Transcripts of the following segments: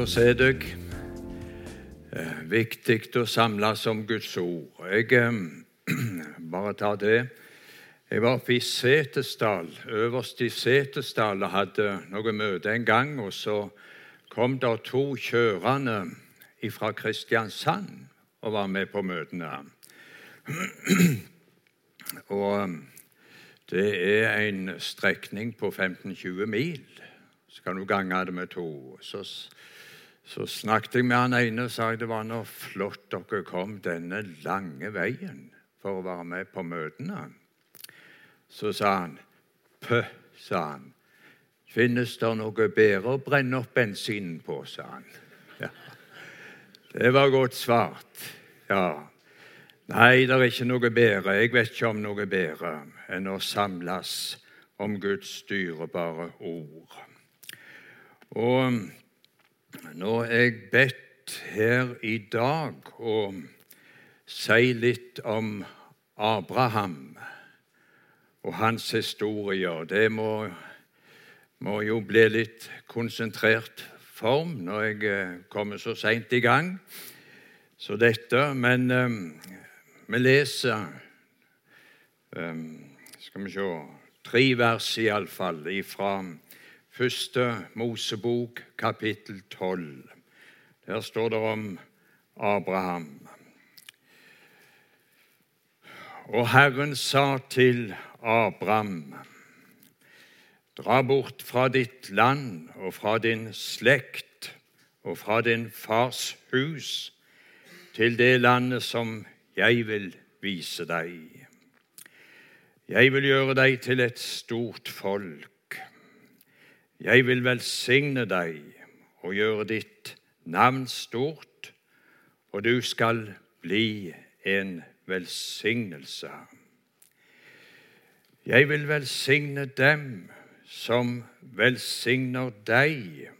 å se deg. Eh, viktig å samles om Guds ord. Jeg eh, bare tar det. Jeg var oppe i Setesdal, øverst i Setesdal, og hadde noe møte en gang. Og så kom det to kjørende fra Kristiansand og var med på møtene. Og eh, det er en strekning på 15-20 mil. Så kan du gange det med to. Så, så snakket jeg med han ene og sa det var noe flott dere kom denne lange veien for å være med på møtene. Så sa han Pøh, sa han. Finnes det noe bedre å brenne opp bensinen på, sa han. Ja. Det var godt svart. Ja. Nei, det er ikke noe bedre. Jeg vet ikke om noe bedre enn å samles om Guds dyrebare ord. Og nå er jeg bedt her i dag å si litt om Abraham og hans historier. Det må, må jo bli litt konsentrert form når jeg eh, kommer så seint i gang. Så dette Men um, vi leser um, Skal vi se Tre vers, iallfall, ifra Første Mosebok, kapittel 12. Der står det om Abraham. Og Herren sa til Abraham.: Dra bort fra ditt land og fra din slekt og fra din fars hus til det landet som jeg vil vise deg. Jeg vil gjøre deg til et stort folk jeg vil velsigne deg og gjøre ditt navn stort, og du skal bli en velsignelse. Jeg vil velsigne dem som velsigner deg,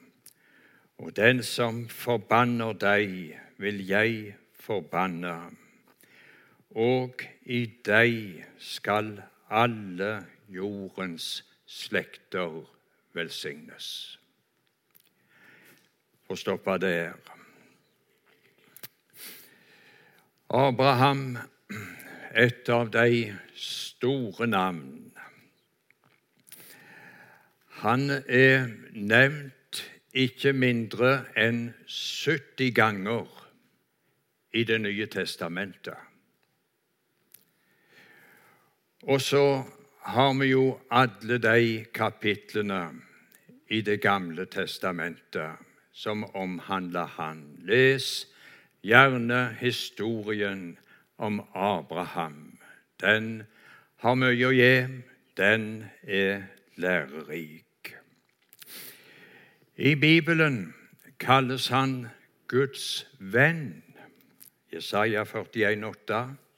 og den som forbanner deg, vil jeg forbanne. Og i deg skal alle jordens slekter velsignes. Få stoppe der. Abraham, et av de store navn. Han er nevnt ikke mindre enn 70 ganger i Det nye testamentet. Og så har vi jo alle de kapitlene i Det gamle testamentet som omhandler han. Les gjerne historien om Abraham. Den har mye å gi. Den er lærerik. I Bibelen kalles han Guds venn. Jesaja 41, 41,8.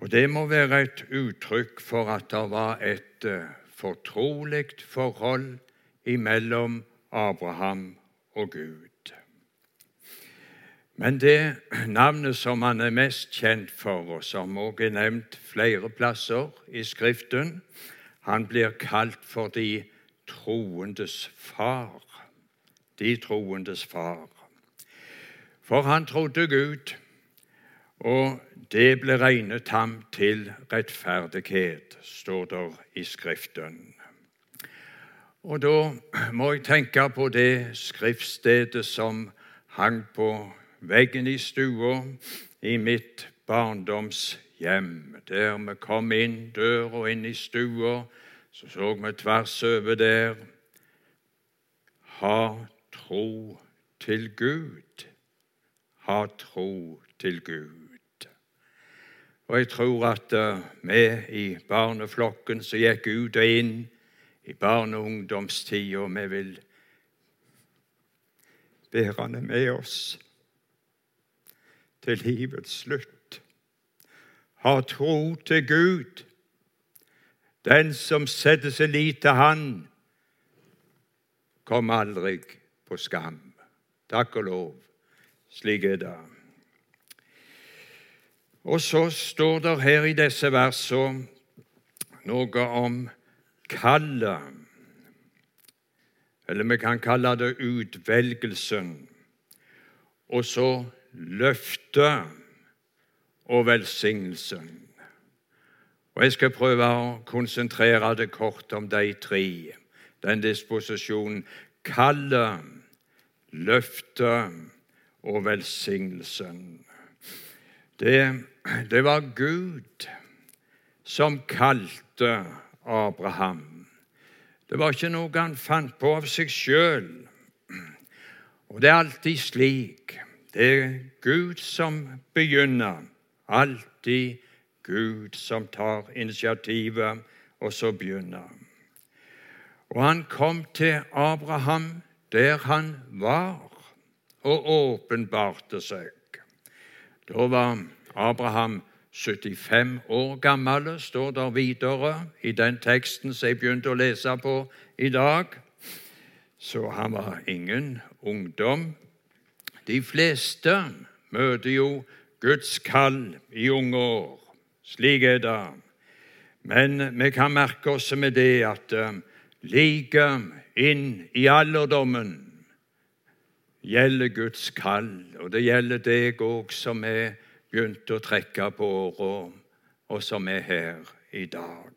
Og Det må være et uttrykk for at det var et uh, fortrolig forhold imellom Abraham og Gud. Men det navnet som han er mest kjent for, og som også er nevnt flere plasser i Skriften, han blir kalt for de troendes far. De troendes far. For han trodde Gud, og det ble regnet ham til rettferdighet, står der i Skriften. Og da må jeg tenke på det skriftstedet som hang på veggen i stua i mitt barndomshjem. Der vi kom inn døra inn i stua, så så vi tvers over der Ha tro til Gud. Ha tro til Gud. Og jeg tror at uh, vi i barneflokken som gikk ut og inn i barne- og ungdomstida, vi vil bære han med oss til livets slutt. Ha tro til Gud. Den som setter sin lit til Han, kommer aldri på skam. Takk og lov. Slik er det. Og så står det her i disse versene noe om kallet. eller vi kan kalle det utvelgelsen, og så løftet og velsignelsen. Og Jeg skal prøve å konsentrere det kort om de tre. Den disposisjonen kallet, løftet og velsignelsen. Det, det var Gud som kalte Abraham. Det var ikke noe han fant på av seg sjøl. Og det er alltid slik. Det er Gud som begynner. Alltid Gud som tar initiativet, og så begynner. Og han kom til Abraham der han var, og åpenbarte seg. Da var Abraham 75 år gammel, står der videre i den teksten som jeg begynte å lese på i dag. Så han var ingen ungdom. De fleste møter jo Guds kall i unge år. Slik er det. Men vi kan merke oss med det at eh, like inn i alderdommen gjelder Guds kall, og det gjelder deg òg som er begynt å trekke på åra, og som er her i dag.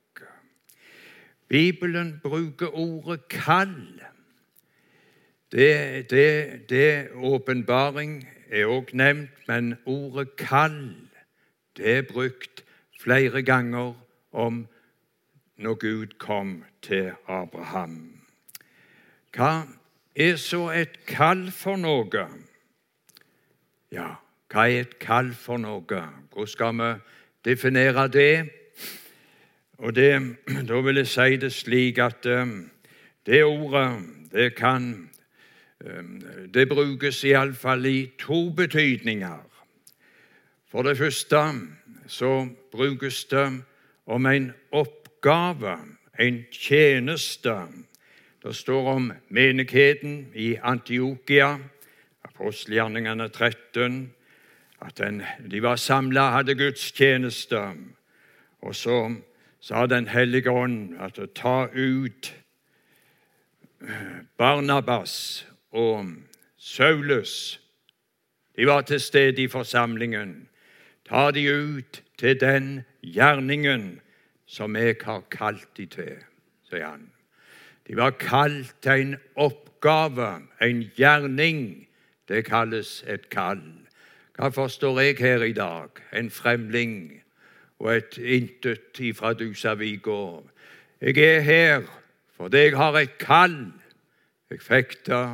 Bibelen bruker ordet 'kall'. Det åpenbaring er òg nevnt, men ordet 'kall' det er brukt flere ganger om når Gud kom til Abraham. Hva er så et kall for noe? Ja, hva er et kall for noe? Hvordan skal vi definere det? Og det, Da vil jeg si det slik at um, det ordet det kan um, Det brukes iallfall i to betydninger. For det første så brukes det om en oppgave, en tjeneste. Det står om menigheten i Antiokia, apostelgjerningene 13, at den, de var samla, hadde gudstjeneste. Og så sa Den hellige ånd at å ta ut eh, Barnabas og Saulus De var til stede i forsamlingen. Ta de ut til den gjerningen som jeg har kalt de til, sier han. De var kalt til en oppgave, en gjerning. Det kalles et kall. Hva forstår jeg her i dag? En fremling og et intet ifra Dusavika. Jeg er her fordi jeg har et kall. Jeg fikk det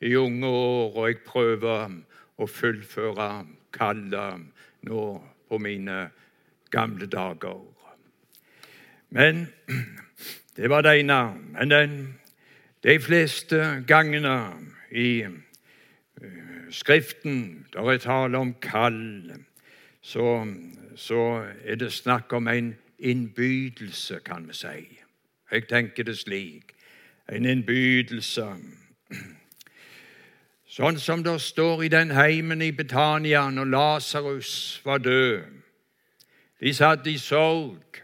i unge år, og jeg prøver å fullføre kallet nå på mine gamle dager. Men det var det ene. Men den, de fleste gangene i Skriften, der er tale om kall, så, så er det snakk om en innbydelse, kan vi si. Jeg tenker det slik. En innbydelse. Sånn som det står i den heimen i Betania når Lasarus var død. De satt i sorg,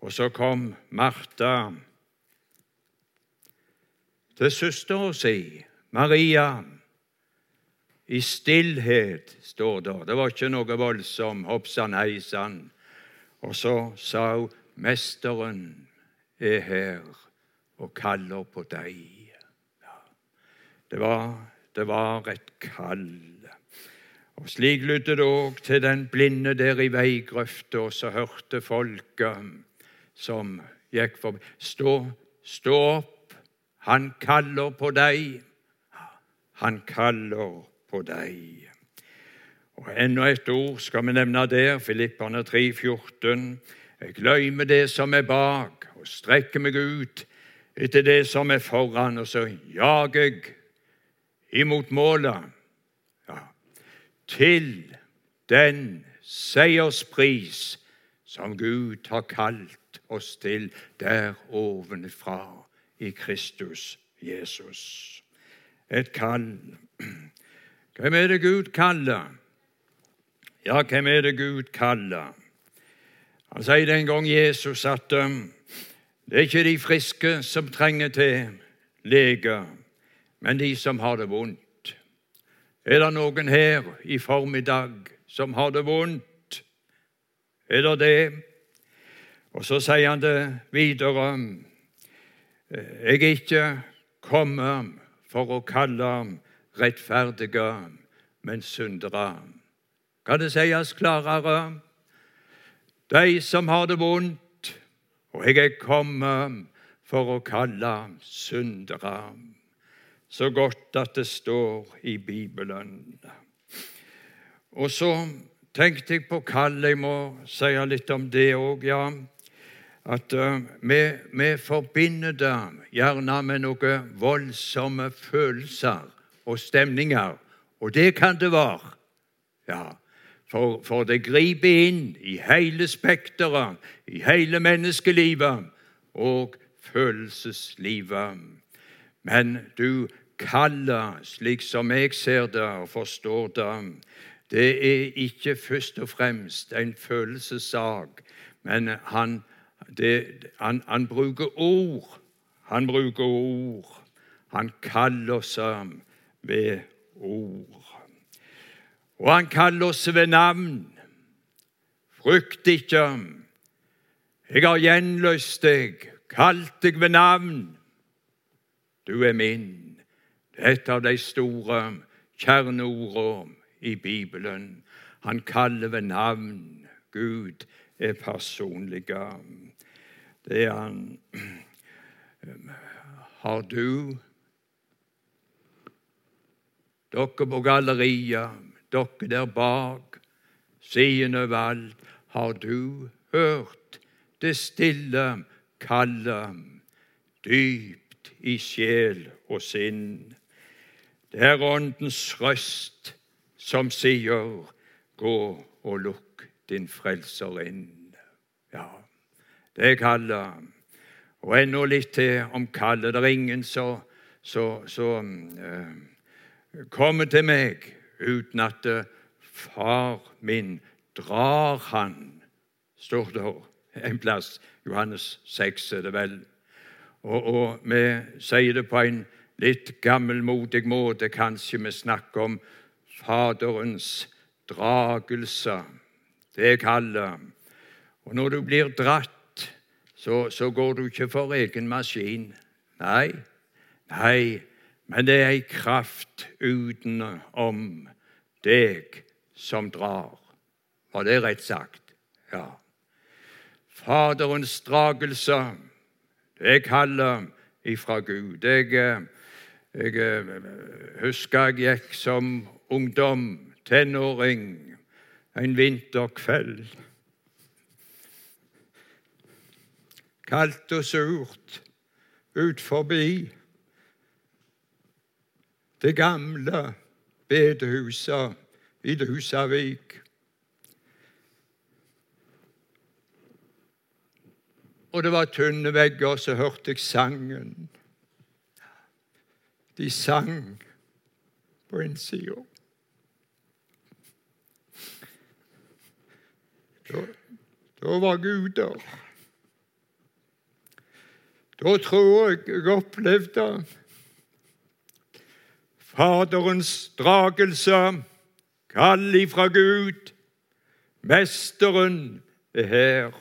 og så kom Martha til søstera si, Maria i stillhet, står det. Det var ikke noe voldsomt hoppsann heisann. Og så sa hun, 'Mesteren er her og kaller på deg'. Ja. Det, var, det var et kall. Og Slik lydde det òg til den blinde der i veigrøfta, og så hørte folket som gikk forbi Stå, stå opp, han kaller på deg. Han kaller på deg. Og Enda et ord skal vi nevne der, Filippane 3, 14. Jeg glemmer det som er bak, og strekker meg ut etter det som er foran, og så jager jeg imot målet. Ja. Til den seierspris som Gud har kalt oss til der ovenfra i Kristus Jesus. Et kall hvem er det Gud kaller? Ja, hvem er det Gud kaller? Han sier den gang Jesus at um, det er ikke de friske som trenger til lege, men de som har det vondt. Er det noen her i formiddag som har det vondt? Er det det? Og så sier han det videre. Jeg er ikke kommet for å kalle rettferdige, men syndere. Kan det sies klarere? De som har det vondt, og jeg er kommet for å kalle syndere. Så godt at det står i Bibelen. Og så tenkte jeg på kall. Jeg må si litt om det òg, ja. At uh, vi, vi, forbinder det gjerne med noen voldsomme følelser og stemninger. Og det kan det være. Ja, for, for det griper inn i hele spekteret, i hele menneskelivet og følelseslivet. Men du kaller, slik som jeg ser det og forstår det, det er ikke først og fremst en følelsessak, men han, det, han, han bruker ord. Han bruker ord. Han kaller oss ved ord. Og han kaller oss ved navn. Frykt ikke. Jeg har gjenløst deg, kalt deg ved navn. Du er min. Det er et av de store kjerneordene i Bibelen. Han kaller ved navn. Gud er personlig. Det er han. Har du Dere på galleriet dere der bak, siden overalt, har du hørt det stille kallet dypt i sjel og sinn. Det er Åndens røst som sier, gå og lukk din frelser inn. Ja, det er kallet. Og enda litt til om kallet. Det er ingen som uh, kommer til meg uten at far min drar han, står det en plass. Johannes 6 er det vel. Og, og vi sier det på en litt gammelmodig måte, kanskje. Vi snakker om Faderens dragelse. Det er kallet. Og når du blir dratt, så, så går du ikke for egen maskin. Nei, nei, men det er ei kraft utenom deg som drar. Var det rett sagt? Ja. Faderens dragelse, det kaller ifra Gud. Jeg, jeg husker jeg gikk som ungdom, tenåring, en vinterkveld. Kaldt og surt ut forbi det gamle bedehuset i Husavik. Og det var tynne vegger, så hørte jeg sangen. De sang på innsida. Da, da var Gud der. Da tror jeg jeg opplevde Faderens dragelse, kall ifra Gud. Mesteren er her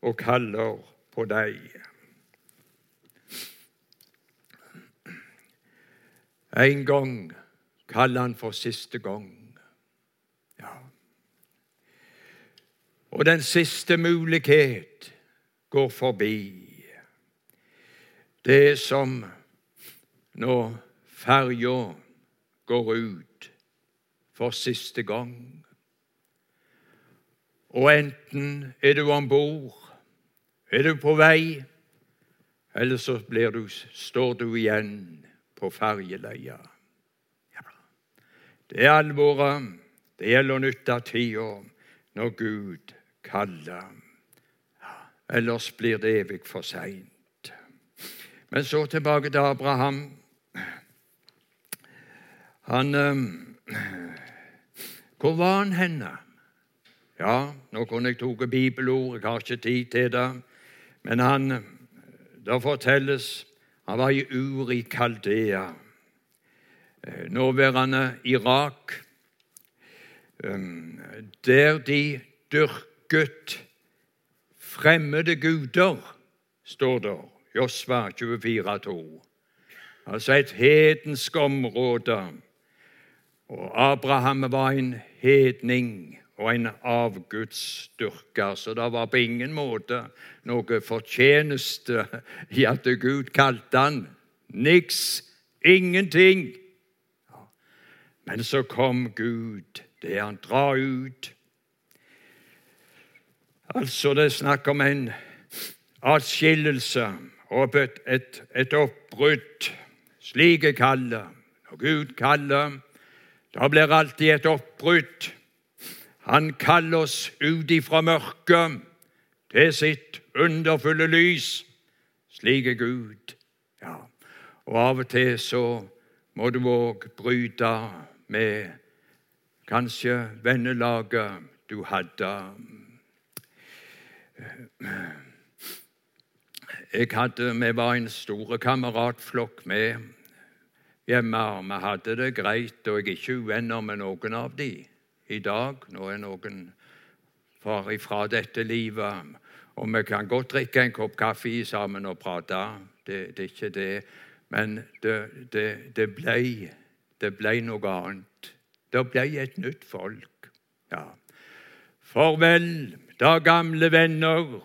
og kaller på deg. En gang kaller han for siste gang. Ja. Og den siste mulighet går forbi. Det som når ferja går ut for siste gang. Og enten er du om bord, er du på vei, eller så du, står du igjen på ferjeleia. Det er alvoret. Det gjelder å nytte tida når Gud kaller. Ellers blir det evig for seint. Men så tilbake til Abraham. Han ehm, Hvor var han henne? Ja, nå kunne jeg tatt bibelord, jeg har ikke tid til det. Men han, det fortelles Han var i Ur i Kaldea, eh, nåværende Irak, der de dyrket fremmede guder, står det. Josva 24,2. Altså et hedensk område. Og Abraham var en hedning og en avgudsdyrker, så det var på ingen måte noe fortjeneste i at Gud kalte han. Niks. Ingenting. Men så kom Gud, det han drar ut. Altså, det er snakk om en atskillelse og et, et, et oppbrudd. Slike kaller. Når Gud kaller, da blir alltid et oppbrudd. Han kaller oss ut ifra mørket til sitt underfulle lys. Slik er Gud. Ja. Og av og til så må du òg bryte med kanskje vennelaget du hadde. Jeg hadde, Vi var en stor kameratflokk med hjemme. Vi hadde det greit, og jeg er ikke uvenner med noen av dem i dag. Nå er noen far ifra dette livet. Og vi kan godt drikke en kopp kaffe sammen og prate. Det, det er ikke det. Men det, det, det, ble, det ble noe annet. Det ble et nytt folk. Ja. Farvel, da gamle venner.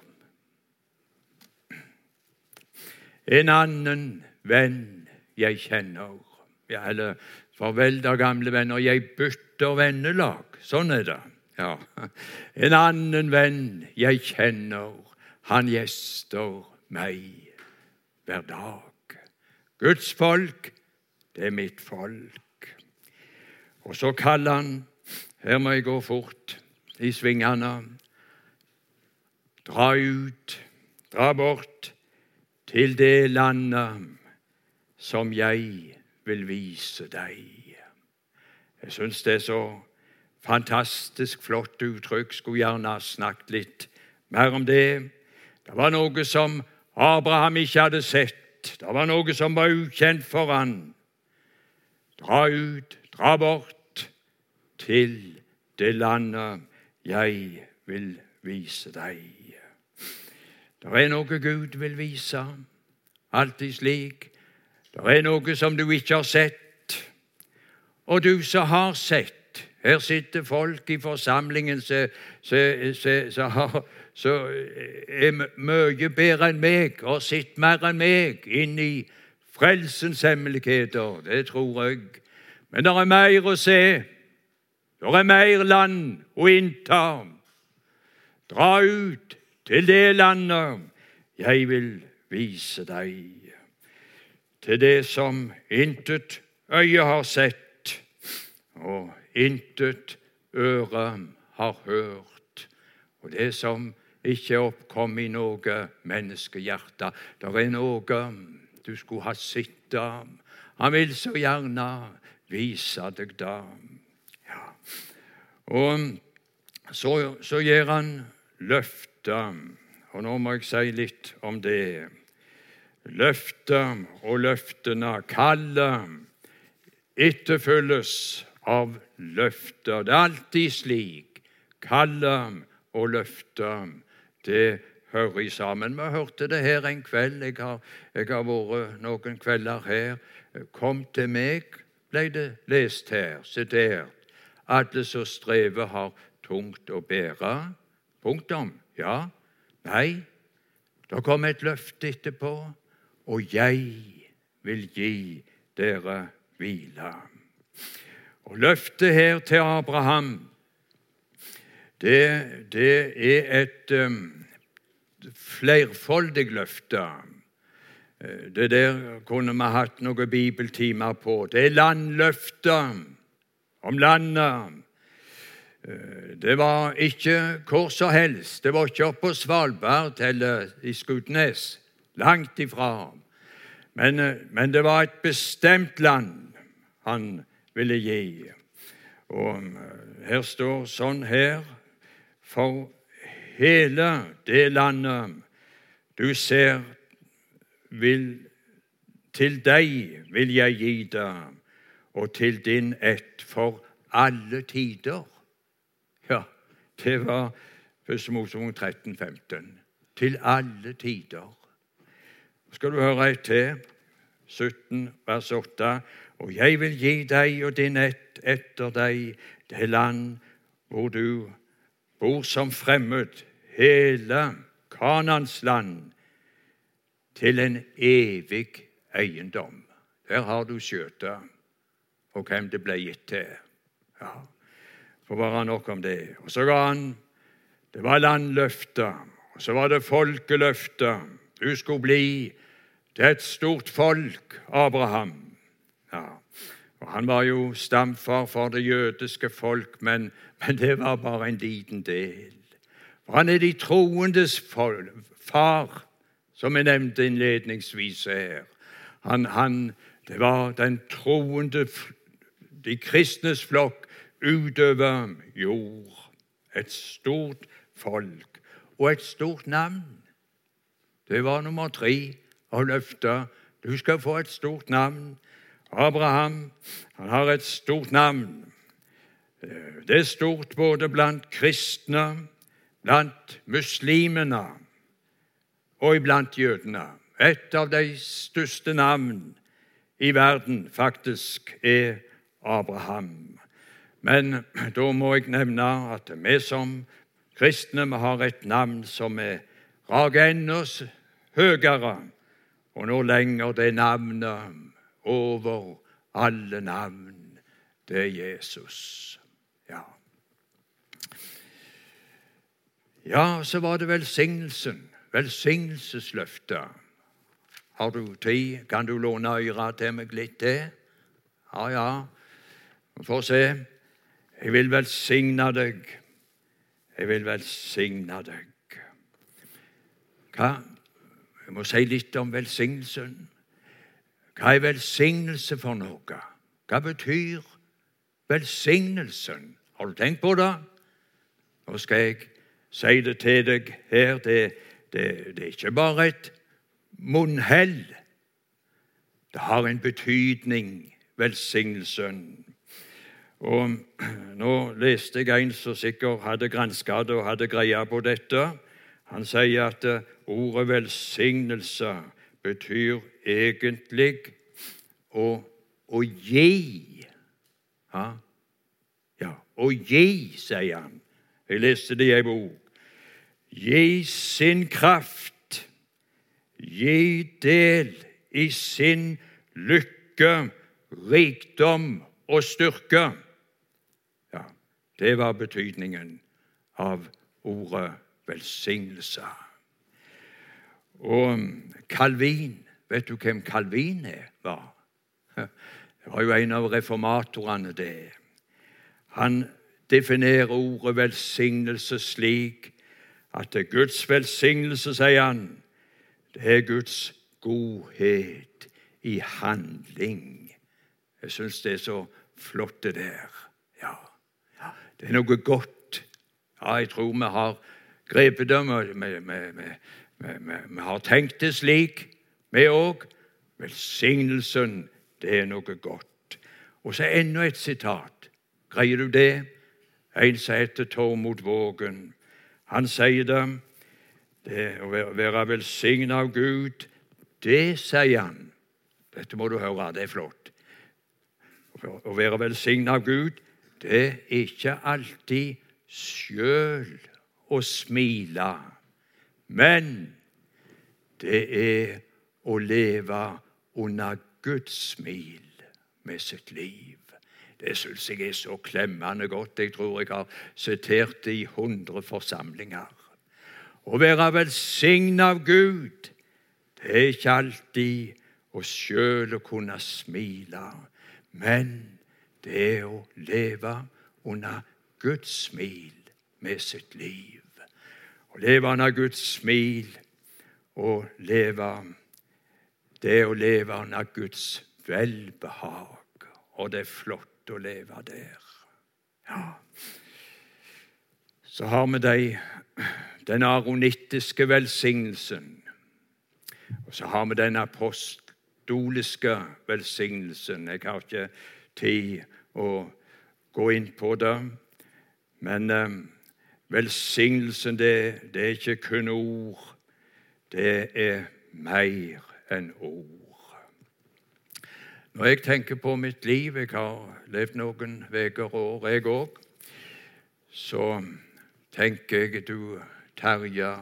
En annen venn jeg kjenner. Ja, eller farvel, da gamle venner, jeg bytter vennelag. Sånn er det. Ja. En annen venn jeg kjenner, han gjester meg hver dag. Guds folk, det er mitt folk. Og så kaller han Her må jeg gå fort i svingene. Dra ut, dra bort til det landet som jeg vil vise deg. Jeg syns det er så Fantastisk flott uttrykk. Skulle gjerne ha snakket litt mer om det. Det var noe som Abraham ikke hadde sett. Det var noe som var ukjent for han. Dra ut, dra bort til det landet jeg vil vise deg. Det er noe Gud vil vise, alltid slik. Det er noe som du ikke har sett, og du som har sett her sitter folk i forsamlingen som er mye bedre enn meg og sitter mer enn meg inn i frelsens hemmeligheter. Det tror jeg. Men det er mer å se. Det er mer land å innta. Dra ut til det landet jeg vil vise deg. Til det som intet øye har sett, og intet øre har hørt. Og det som ikke oppkom i noe menneskehjerte. Det er noe du skulle ha sett av. Han vil så gjerne vise deg det. Ja. Og så, så gir han løfter, og nå må jeg si litt om det. Løfter og løftene, kallet, etterfølges av løfter. Det er alltid slik. Kallet og løfter, det hører sammen. Vi hørte det her en kveld. Jeg har, jeg har vært noen kvelder her. Kom til meg, ble det lest her, sitert. Alle som strever, har tungt å bære. Punktum. Ja. Nei. Da kom et løfte etterpå. Og jeg vil gi dere hvile. Og Løftet her til Abraham, det, det er et um, flerfoldig løfte. Eh, det der kunne vi hatt noen bibeltimer på. Det er landløftet om landet. Eh, det var ikke hvor som helst. Det var ikke oppe på Svalbard eller i Skutnes. Langt ifra. Men, eh, men det var et bestemt land han ville gi. Og eh, her står sånn her For hele det landet du ser, vil til deg vil jeg gi det, og til din ett for alle tider. Ja, det var 1. Mosebok 13, 15. Til alle tider. Skal du høre ei til. 17, vers 8. Og jeg vil gi deg og din ett etter deg det land hvor du bor som fremmed, hele Kanans land, til en evig eiendom. Der har du skjøta og hvem det ble gitt til. Ja, Får være nok om det. Og så ga han Det var landløftet, og så var det folkeløftet. Du skulle bli til et stort folk, Abraham. Ja, og Han var jo stamfar for det jødiske folk, men, men det var bare en liten del. For han er de troendes far, som jeg nevnte innledningsvis her. Han, han, det var den troende, de kristnes flokk utover jord. Et stort folk og et stort navn. Det var nummer tre av løftet. Du skal få et stort navn. Abraham han har et stort navn. Det er stort både blant kristne, blant muslimene og iblant jødene. Et av de største navn i verden faktisk er Abraham. Men da må jeg nevne at vi som kristne vi har et navn som er rager enda høyere, og nå lenger det navnet over alle navn. Det er Jesus. Ja. Ja, så var det velsignelsen. Velsignelsesløftet. Har du tid, kan du låne øret til meg litt til? Ja, ja. Vi får se. Jeg vil velsigne deg. Jeg vil velsigne deg. Hva? Jeg må si litt om velsignelsen. Hva er velsignelse for noe? Hva betyr velsignelsen? Har du tenkt på det? Nå skal jeg si det til deg her. Det, det, det er ikke bare et munnhell. Det har en betydning, velsignelsen. Og Nå leste jeg en som sikkert hadde granska det og hadde greia på dette. Han sier at ordet velsignelse betyr egentlig å, å gi. Ha? ja, å gi, sier han. Jeg leste det i ei bok. Gi sin kraft, gi del i sin lykke, rikdom og styrke. Ja, det var betydningen av ordet velsignelse. Og Calvin Vet du hvem Calvin er, var? Det var jo en av reformatorene, det. Han definerer ordet velsignelse slik at det er Guds velsignelse, sier han, det er Guds godhet i handling. Jeg syns det er så flott, det der. Ja. Det er noe godt. Ja, jeg tror vi har grepet dem. Vi har tenkt det slik vi òg. Velsignelsen, det er noe godt. Og så enda et sitat. Greier du det? En som heter Tormod Vågen. Han sier det. det å være velsignet av Gud, det sier han. Dette må du høre, det er flott. Å være velsignet av Gud, det er ikke alltid sjøl å smile, men det er å leve under Guds smil med sitt liv. Det syns jeg er så klemmende godt. Jeg tror jeg har sitert det i hundre forsamlinger. Å være velsignet av Gud, det er ikke alltid å sjøl å kunne smile, men det er å leve under Guds smil med sitt liv. Å leve under Guds smil og leve det å leve under Guds velbehag. Og det er flott å leve der. Ja. Så har vi de, den aronittiske velsignelsen. Og så har vi den apostoliske velsignelsen. Jeg har ikke tid å gå inn på det. Men eh, velsignelsen, det, det, er ikke kun ord. Det er mer enn ord. Når jeg tenker på mitt liv Jeg har levd noen uker år, jeg òg. Så tenker jeg du, Terje,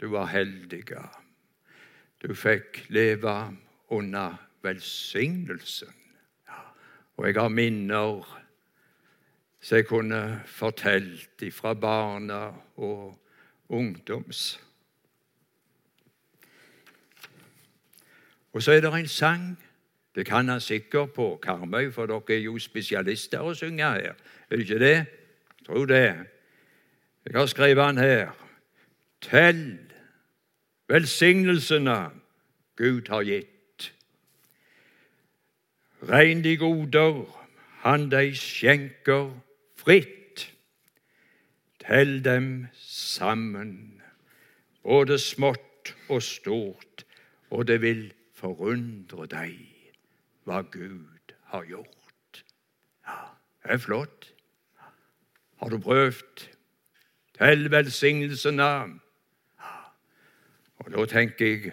du var heldig. Du fikk leve under velsignelsen. Og jeg har minner som jeg kunne fortalt fra barna og ungdoms. Og så er det en sang det kan han sikkert på Karmøy, for dere er jo spesialister å synge her. Er det ikke det? Jeg tror det. Jeg har skrevet han her. Tell velsignelsene Gud har gitt. Regn de goder han deg skjenker fritt. Tell dem sammen, både smått og stort, og det vil forundre deg hva Gud har gjort. Ja, det er flott. Har du prøvd? Tell velsignelsene. av. Og da tenker jeg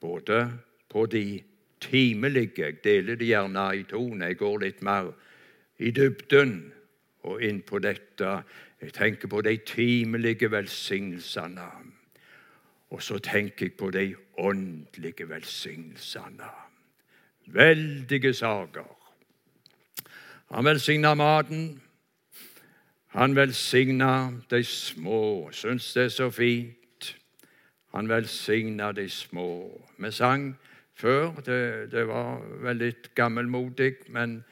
både på de timelige Jeg deler det gjerne i to når jeg går litt mer i dybden og inn på dette. Jeg tenker på de timelige velsignelsene. Og så tenker jeg på de åndelige velsignelsene veldige saker. Han velsigna maten. Han velsigna de små. Syns det er så fint. Han velsigna de små. Vi sang før. Det, det var veldig gammelmodig, men,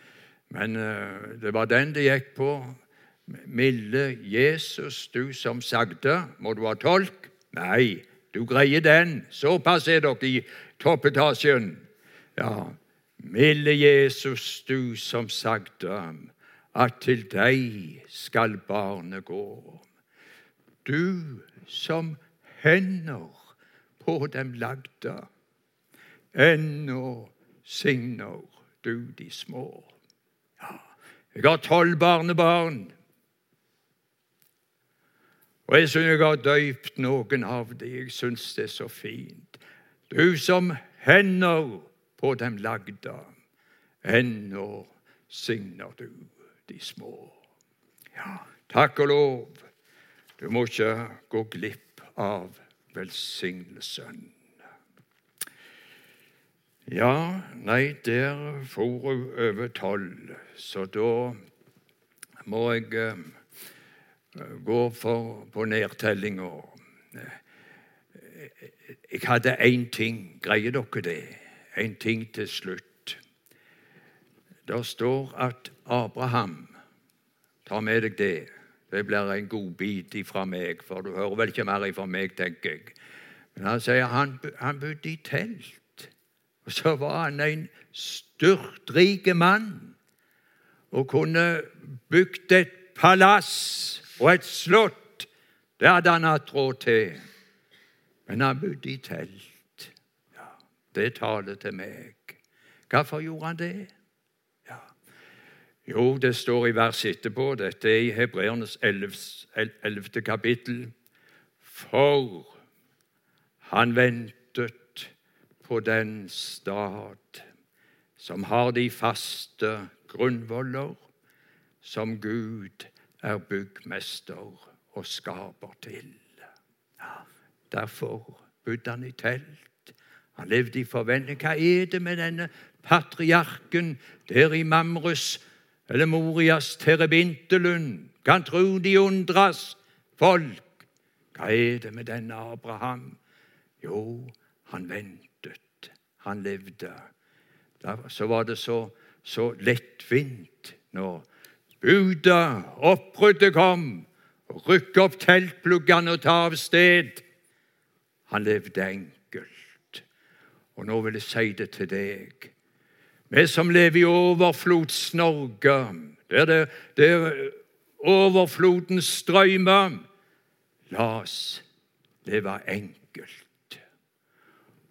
men uh, det var den det gikk på. Milde Jesus, du som sagde. Må du ha tolk? Nei, du greier den. Såpass er dere i toppetasjen. Ja, Milde Jesus, du som sagde at til deg skal barnet gå. Du som hender på dem lagde, ennå signer du de små. Jeg har tolv barnebarn, og jeg syns jeg har døypt noen av dem. Jeg syns det er så fint. Du som hender på dem lagda. Ennå signer du de små. Ja, takk og lov. Du må ikke gå glipp av velsignelsen. Ja, nei, der for hun over tolv, så da må jeg uh, gå for, på nedtellinga. Jeg hadde én ting. Greier dere det? en ting til slutt. Det står at Abraham Ta med deg det. Det blir en godbit ifra meg, for du hører vel ikke mer ifra meg, tenker jeg. Men han sier han, han bodde i telt. Og så var han en styrtrik mann og kunne bygd et palass og et slott. Det hadde han hatt råd til. Men han bodde i telt. Det taler til meg. Hvorfor gjorde han det? Ja. Jo, det står i vers etterpå, dette er i Hebreernes 11. kapittel. For han ventet på den stad som har de faste grunnvoller, som Gud er byggmester og skaper til. Ja, derfor bodde han i telt. Han levde i forventning. Hva er det med denne patriarken der i Mamrus eller Morias terebintelund? Kan tro de undres, folk. Hva er det med denne Abraham? Jo, han ventet. Han levde. Så var det så, så lettvint når budet, oppbruddet, kom. Rykke opp teltpluggene og ta av sted. Han levde enkelt. Og nå vil jeg si det til deg. Vi som lever i overflods-Norge, der det, der overfloden strømmer La oss leve enkelt.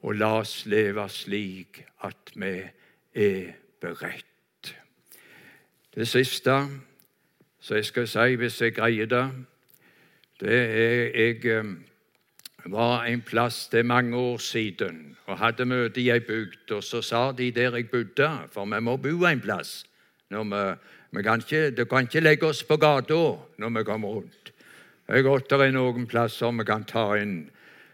Og la oss leve slik at vi er beredt. Det siste som jeg skal si, hvis jeg greier det, det er jeg eh, var en plass det mange år siden og hadde møte i ei bygd. Og så sa de der jeg bodde, for vi må bo en plass. Vi, vi kan ikke, du kan ikke legge oss på gata når vi kommer rundt. Det er godt det er noen plasser vi kan ta inn.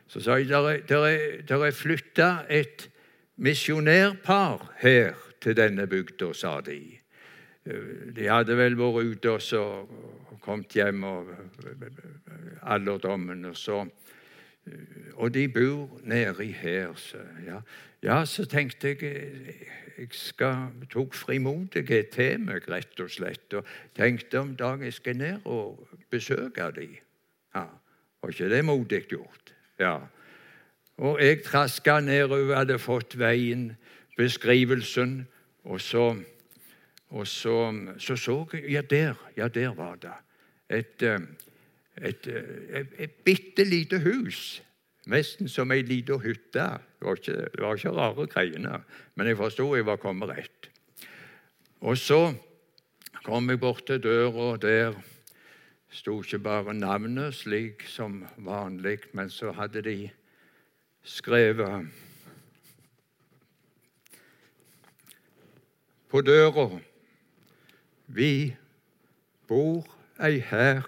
Så sa jeg der er, flytta et misjonærpar her til denne bygda, sa de. De hadde vel vært ute og så kommet hjem og alderdommen. og så og de bor nedi her. Så, ja. ja, så tenkte jeg jeg skal, tok frimodighet til meg, rett og slett, og tenkte om dagen jeg skal ned og besøke dem. Ja, var ikke det modig gjort? Ja. Og jeg traska nedover, hadde fått veien, beskrivelsen, og så og så så, så jeg Ja, der, ja, der var det. Et, eh, et, et, et bitte lite hus. Nesten som ei lita hytte. Det var ikke, det var ikke rare greiene, men jeg forsto jeg var kommet rett. Og så kom jeg bort til døra, der sto ikke bare navnet slik som vanlig, men så hadde de skrevet på døra Vi bor ei her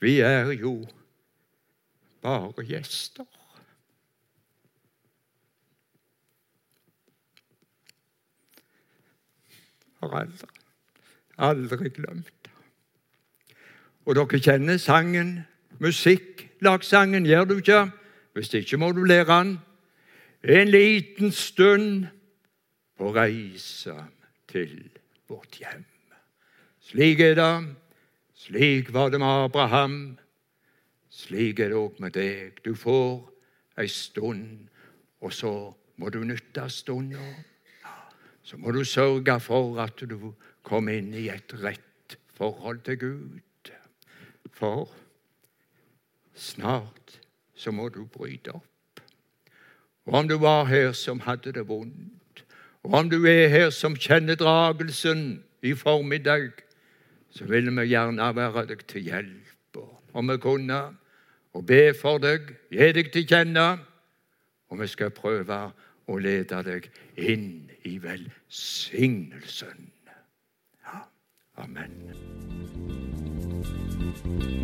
vi er jo bare gjester. Har aldri, aldri glemt. Og dere kjenner sangen, musikklagsangen, gjør du ikke? Hvis ikke må du lære den. En liten stund på reise til vårt hjem. Slik er det slik var det med Abraham. Slik er det òg med deg. Du får ei stund, og så må du nytte stunda. Så må du sørge for at du kommer inn i et rett forhold til Gud. For snart så må du bryte opp. Og om du var her som hadde det vondt, og om du er her som kjenner dragelsen i formiddag, så ville vi gjerne være deg til hjelp. Om vi kunne, og be for deg, gi deg til kjenne. Og vi skal prøve å lede deg inn i velsignelsen. Ja. Amen. Thank you.